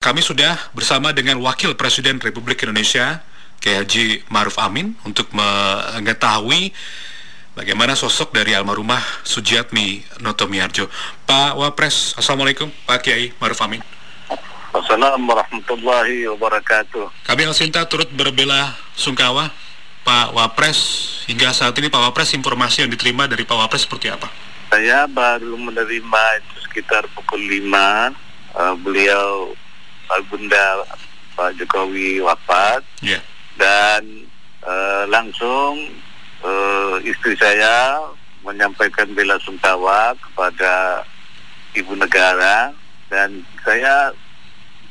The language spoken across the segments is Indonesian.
Kami sudah bersama dengan Wakil Presiden Republik Indonesia, Haji Maruf Amin, untuk mengetahui bagaimana sosok dari almarhumah Sujiatmi Notomiarjo. Pak Wapres, Assalamualaikum, Pak Kiai Maruf Amin. Assalamualaikum warahmatullahi wabarakatuh. Kami Alsinta turut berbela sungkawa Pak Wapres. Hingga saat ini Pak Wapres informasi yang diterima dari Pak Wapres seperti apa? Saya baru menerima itu sekitar pukul 5. Uh, beliau Bunda Pak Jokowi wafat yeah. dan uh, langsung uh, istri saya menyampaikan bela sungkawa kepada ibu negara dan saya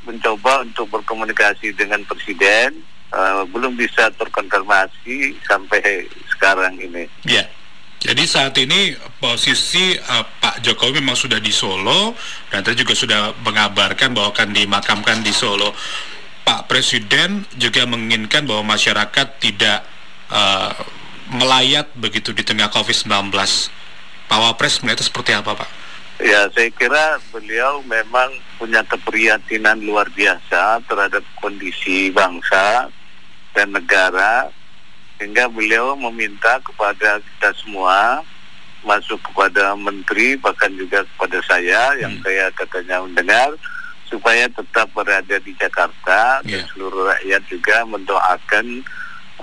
mencoba untuk berkomunikasi dengan presiden uh, belum bisa terkonfirmasi sampai sekarang ini. Ya. Jadi saat ini posisi uh, Jokowi memang sudah di Solo dan tadi juga sudah mengabarkan bahwa akan dimakamkan di Solo. Pak Presiden juga menginginkan bahwa masyarakat tidak uh, melayat begitu di tengah COVID-19. Pak Wapres melihat seperti apa Pak? Ya, saya kira beliau memang punya keprihatinan luar biasa terhadap kondisi bangsa dan negara sehingga beliau meminta kepada kita semua masuk kepada menteri bahkan juga kepada saya hmm. yang saya katanya mendengar supaya tetap berada di Jakarta yeah. dan seluruh rakyat juga mendoakan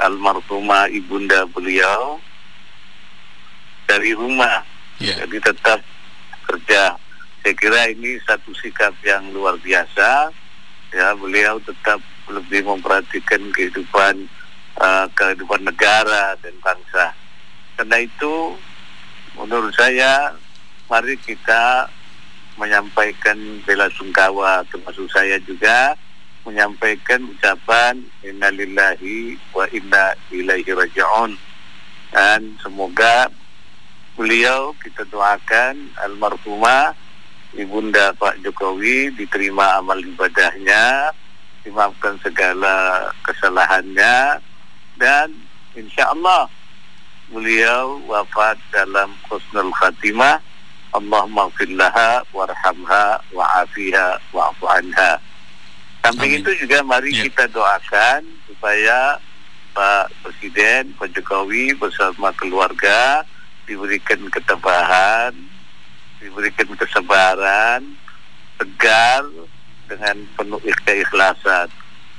almarhumah ibunda beliau dari rumah yeah. jadi tetap kerja saya kira ini satu sikap yang luar biasa ya beliau tetap lebih memperhatikan kehidupan uh, kehidupan negara dan bangsa. Karena itu, menurut saya, mari kita menyampaikan bela sungkawa, termasuk saya juga menyampaikan ucapan innalillahi wa inna ilaihi raji'un. Dan semoga beliau kita doakan almarhumah ibunda Pak Jokowi diterima amal ibadahnya dimaafkan segala kesalahannya dan insya Allah beliau wafat dalam khusnul khatimah. Allahumma fillaha warhamha wa'afiha wa'afu anha. Samping itu juga mari yeah. kita doakan supaya Pak Presiden Pak Jokowi bersama keluarga diberikan ketabahan diberikan kesabaran tegar dengan penuh keikhlasan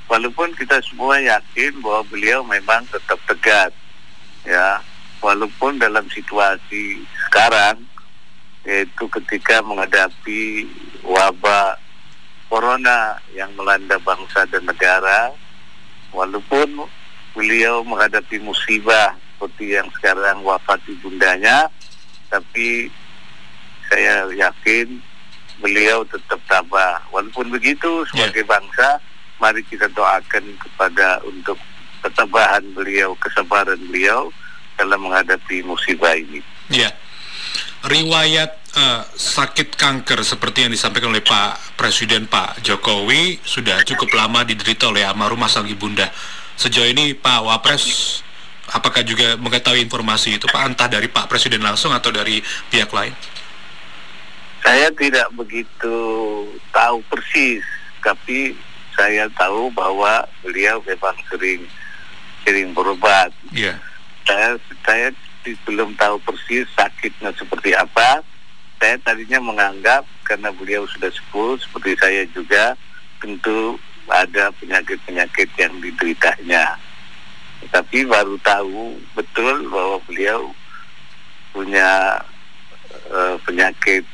walaupun kita semua yakin bahwa beliau memang tetap tegas ya walaupun dalam situasi sekarang yaitu ketika menghadapi wabah corona yang melanda bangsa dan negara walaupun beliau menghadapi musibah seperti yang sekarang wafat ibundanya tapi saya yakin beliau tetap tabah walaupun begitu sebagai yeah. bangsa mari kita doakan kepada untuk ketabahan beliau, kesabaran beliau dalam menghadapi musibah ini. Ya, riwayat uh, sakit kanker seperti yang disampaikan oleh Pak Presiden Pak Jokowi sudah cukup lama diderita oleh almarhumah sang ibunda. Sejauh ini Pak Wapres apakah juga mengetahui informasi itu Pak entah dari Pak Presiden langsung atau dari pihak lain? Saya tidak begitu tahu persis, tapi saya tahu bahwa beliau memang sering sering berobat. Yeah. Saya saya belum tahu persis sakitnya seperti apa. Saya tadinya menganggap karena beliau sudah sepuh seperti saya juga tentu ada penyakit-penyakit yang dideritanya. Tapi baru tahu betul bahwa beliau punya uh, penyakit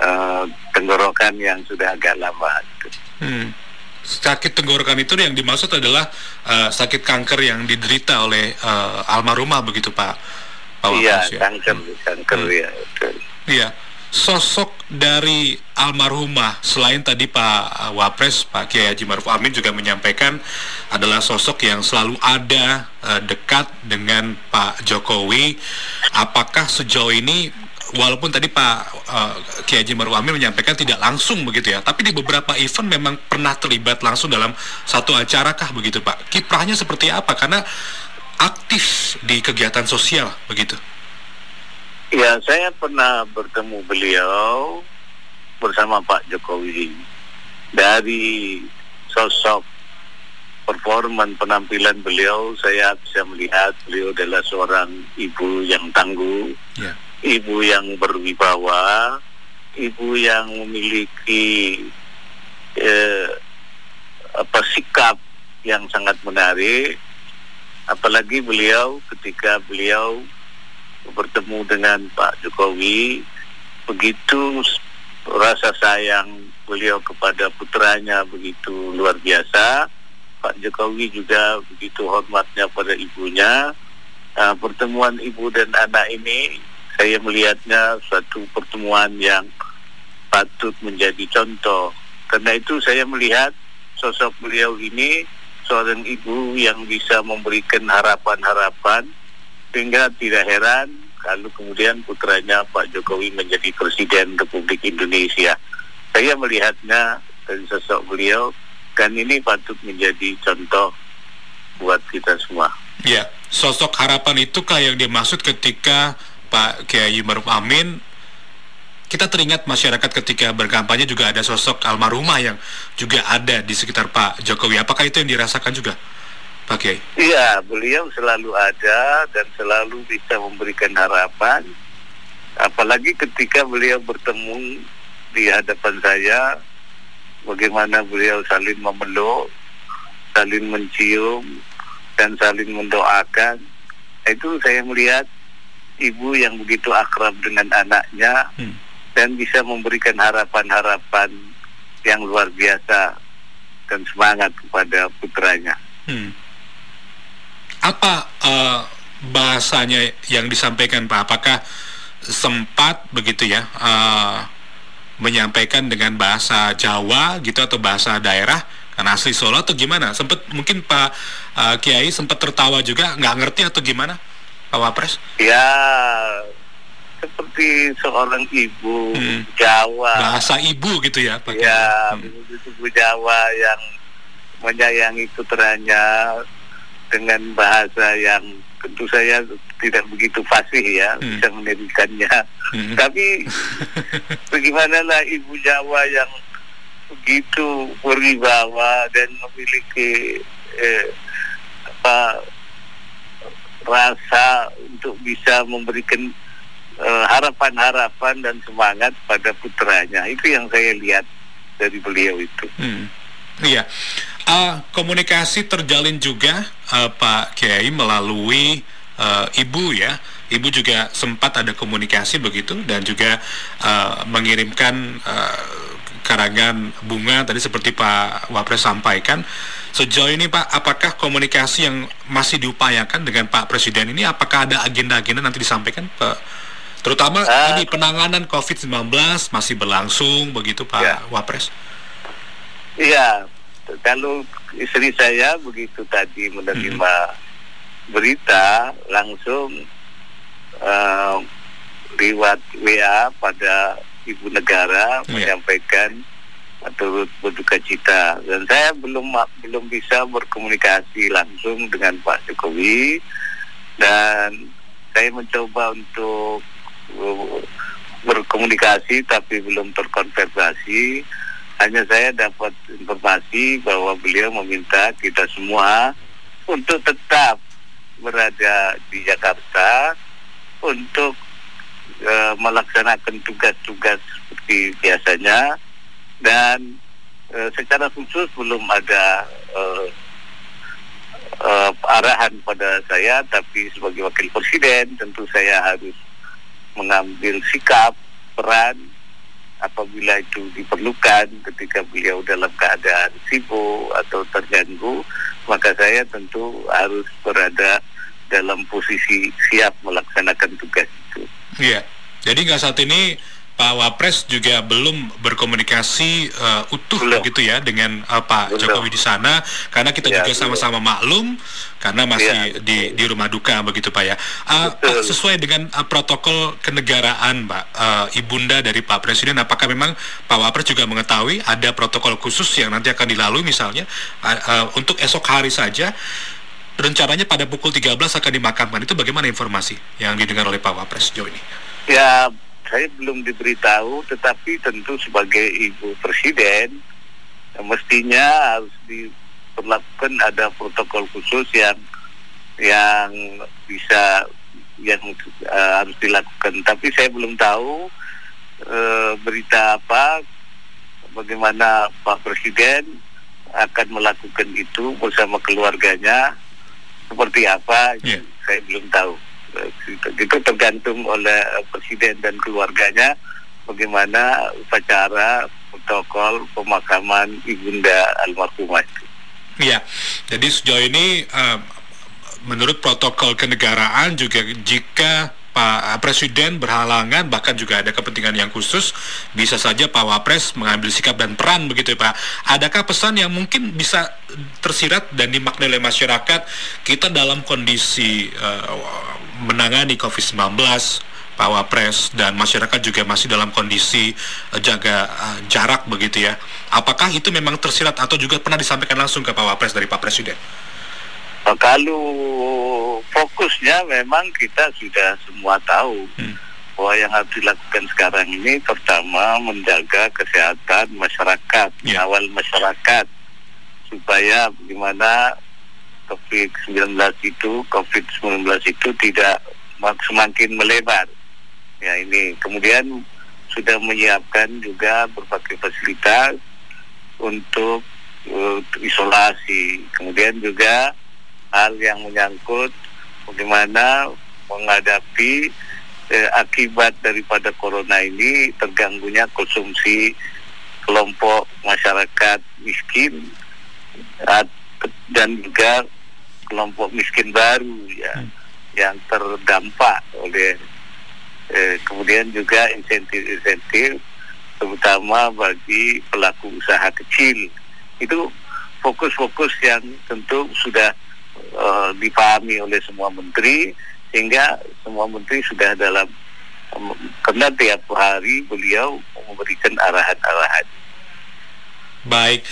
uh, tenggorokan yang sudah agak lama. Hmm. Sakit tenggorokan itu yang dimaksud adalah uh, sakit kanker yang diderita oleh uh, almarhumah begitu Pak? Pak iya, ya? kanker, kanker hmm. ya. Iya. Sosok dari almarhumah selain tadi Pak Wapres Pak Kiai Haji Maruf Amin juga menyampaikan adalah sosok yang selalu ada uh, dekat dengan Pak Jokowi. Apakah sejauh ini walaupun tadi Pak uh, Kiai Haji Maruf Amin menyampaikan tidak langsung begitu ya, tapi di beberapa event memang pernah terlibat langsung dalam satu acara kah begitu Pak? Kiprahnya seperti apa? Karena aktif di kegiatan sosial begitu. Ya, saya pernah bertemu beliau bersama Pak Jokowi dari sosok performan penampilan beliau saya bisa melihat beliau adalah seorang ibu yang tangguh, yeah. Ibu yang berwibawa, ibu yang memiliki eh, apa sikap yang sangat menarik, apalagi beliau ketika beliau bertemu dengan Pak Jokowi begitu rasa sayang beliau kepada putranya begitu luar biasa Pak Jokowi juga begitu hormatnya pada ibunya. Uh, pertemuan ibu dan anak ini saya melihatnya suatu pertemuan yang patut menjadi contoh. Karena itu saya melihat sosok beliau ini seorang ibu yang bisa memberikan harapan-harapan sehingga tidak heran kalau kemudian putranya Pak Jokowi menjadi Presiden Republik Indonesia. Saya melihatnya dari sosok beliau dan ini patut menjadi contoh buat kita semua. Ya, sosok harapan itu yang dimaksud ketika Pak Kiai Maruf Amin kita teringat masyarakat ketika berkampanye juga ada sosok almarhumah yang juga ada di sekitar Pak Jokowi. Apakah itu yang dirasakan juga, Pak Kiai? Iya, beliau selalu ada dan selalu bisa memberikan harapan. Apalagi ketika beliau bertemu di hadapan saya bagaimana beliau saling memeluk, saling mencium, dan saling mendoakan. Itu saya melihat ibu yang begitu akrab dengan anaknya hmm. dan bisa memberikan harapan-harapan yang luar biasa dan semangat kepada putranya. Hmm. Apa uh, bahasanya yang disampaikan Pak? Apakah sempat begitu ya? Uh, menyampaikan dengan bahasa Jawa gitu atau bahasa daerah karena asli Solo atau gimana? Sempat mungkin Pak uh, Kiai sempat tertawa juga nggak ngerti atau gimana Wapres? Ya seperti seorang ibu hmm. Jawa. Bahasa ibu gitu ya Pak Ya, hmm. ibu Jawa yang menyayangi putranya dengan bahasa yang tentu saya tidak begitu fasih ya hmm. bisa menirikannya. Hmm. Tapi bagaimana lah ibu Jawa yang begitu berwibawa dan memiliki eh, apa rasa untuk bisa memberikan eh, harapan-harapan uh, dan semangat pada putranya itu yang saya lihat dari beliau itu. Hmm. Iya, uh, komunikasi terjalin juga uh, Pak Kiai melalui uh, ibu ya. Ibu juga sempat ada komunikasi begitu dan juga uh, mengirimkan uh, karangan bunga tadi seperti Pak Wapres sampaikan. Sejauh ini Pak, apakah komunikasi yang masih diupayakan dengan Pak Presiden ini apakah ada agenda-agenda nanti disampaikan Pak? Terutama uh, ini penanganan COVID-19 masih berlangsung begitu Pak ya. Wapres? Iya, kalau istri saya begitu tadi menerima hmm. berita langsung uh, lewat WA pada ibu negara yeah. menyampaikan turut berduka cita. Dan saya belum belum bisa berkomunikasi langsung dengan Pak Jokowi. Dan saya mencoba untuk uh, berkomunikasi tapi belum terkonfirmasi. Hanya saya dapat informasi bahwa beliau meminta kita semua untuk tetap berada di Jakarta untuk e, melaksanakan tugas-tugas seperti biasanya. Dan e, secara khusus belum ada e, e, arahan pada saya tapi sebagai wakil presiden tentu saya harus mengambil sikap peran apabila itu diperlukan ketika beliau dalam keadaan sibuk atau terganggu maka saya tentu harus berada dalam posisi siap melaksanakan tugas itu. Iya. Jadi nggak saat ini Pak Wapres juga belum berkomunikasi uh, utuh belum. gitu ya dengan uh, Pak belum. Jokowi di sana karena kita ya, juga sama-sama maklum karena masih ya, di di rumah duka begitu Pak ya. Uh, Pak, sesuai dengan uh, protokol kenegaraan Pak uh, ibunda dari Pak Presiden apakah memang Pak Wapres juga mengetahui ada protokol khusus yang nanti akan dilalui misalnya uh, uh, untuk esok hari saja rencananya pada pukul 13 akan dimakamkan itu bagaimana informasi yang didengar oleh Pak Wapres sejauh ini? Ya saya belum diberitahu, tetapi tentu sebagai ibu presiden mestinya harus diperlakukan ada protokol khusus yang yang bisa yang uh, harus dilakukan. Tapi saya belum tahu uh, berita apa bagaimana Pak Presiden akan melakukan itu bersama keluarganya seperti apa yeah. saya belum tahu itu tergantung oleh presiden dan keluarganya bagaimana upacara protokol pemakaman ibunda almarhumah itu. Iya, jadi sejauh ini uh, menurut protokol kenegaraan juga jika Pak Presiden berhalangan bahkan juga ada kepentingan yang khusus bisa saja Pak Wapres mengambil sikap dan peran begitu ya Pak. Adakah pesan yang mungkin bisa tersirat dan dimaknai oleh masyarakat kita dalam kondisi uh, menangani COVID-19 Pak Wapres dan masyarakat juga masih dalam kondisi uh, jaga uh, jarak begitu ya. Apakah itu memang tersirat atau juga pernah disampaikan langsung ke Pak Wapres dari Pak Presiden? Kalau fokusnya memang kita sudah semua tahu hmm. bahwa yang harus dilakukan sekarang ini pertama menjaga kesehatan masyarakat, yeah. mengawal masyarakat supaya bagaimana COVID-19 itu COVID-19 itu tidak semakin melebar. Ya ini kemudian sudah menyiapkan juga berbagai fasilitas untuk uh, isolasi. Kemudian juga hal yang menyangkut bagaimana menghadapi eh, akibat daripada corona ini terganggunya konsumsi kelompok masyarakat miskin dan juga kelompok miskin baru ya hmm. yang terdampak oleh eh, kemudian juga insentif-insentif terutama bagi pelaku usaha kecil itu fokus-fokus yang tentu sudah uh, dipahami oleh semua menteri sehingga semua menteri sudah dalam um, karena tiap hari beliau memberikan arahan-arahan. Baik,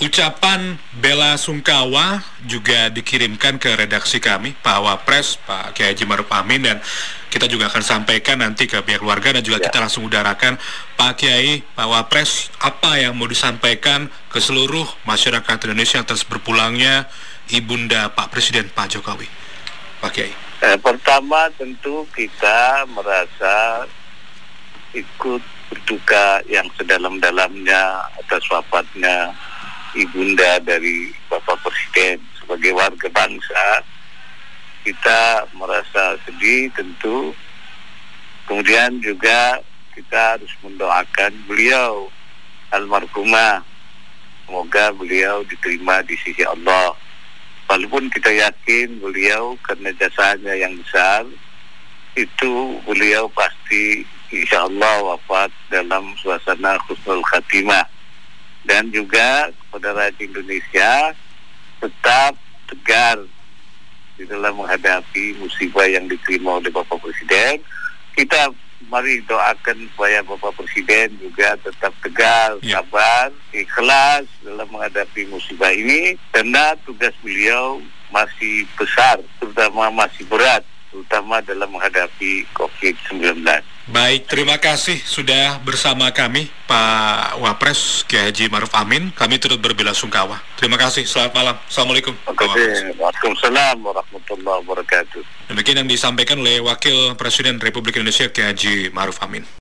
ucapan bela sungkawa juga dikirimkan ke redaksi kami, Pak Wapres, Pak Kiai Haji Maruf Amin, dan kita juga akan sampaikan nanti ke pihak keluarga dan juga ya. kita langsung udarakan Pak Kiai, Pak Wapres, apa yang mau disampaikan ke seluruh masyarakat Indonesia atas berpulangnya Ibunda Pak Presiden Pak Jokowi? Pak Kiai. Eh, pertama tentu kita merasa ikut berduka yang sedalam-dalamnya atas wafatnya ibunda dari Bapak Presiden sebagai warga bangsa kita merasa sedih tentu kemudian juga kita harus mendoakan beliau almarhumah semoga beliau diterima di sisi Allah walaupun kita yakin beliau karena jasanya yang besar itu beliau pasti insya Allah wafat dalam suasana khusnul khatimah. Dan juga kepada rakyat Indonesia tetap tegar di dalam menghadapi musibah yang diterima oleh Bapak Presiden. Kita mari doakan supaya Bapak Presiden juga tetap tegar, ya. sabar, ikhlas dalam menghadapi musibah ini karena tugas beliau masih besar, terutama masih berat, terutama dalam menghadapi COVID-19. Baik, terima kasih sudah bersama kami Pak Wapres Kiai Haji Maruf Amin. Kami turut berbela sungkawa. Terima kasih. Selamat malam. Assalamualaikum. Waalaikumsalam warahmatullahi wabarakatuh. Demikian yang disampaikan oleh Wakil Presiden Republik Indonesia Kiai Haji Maruf Amin.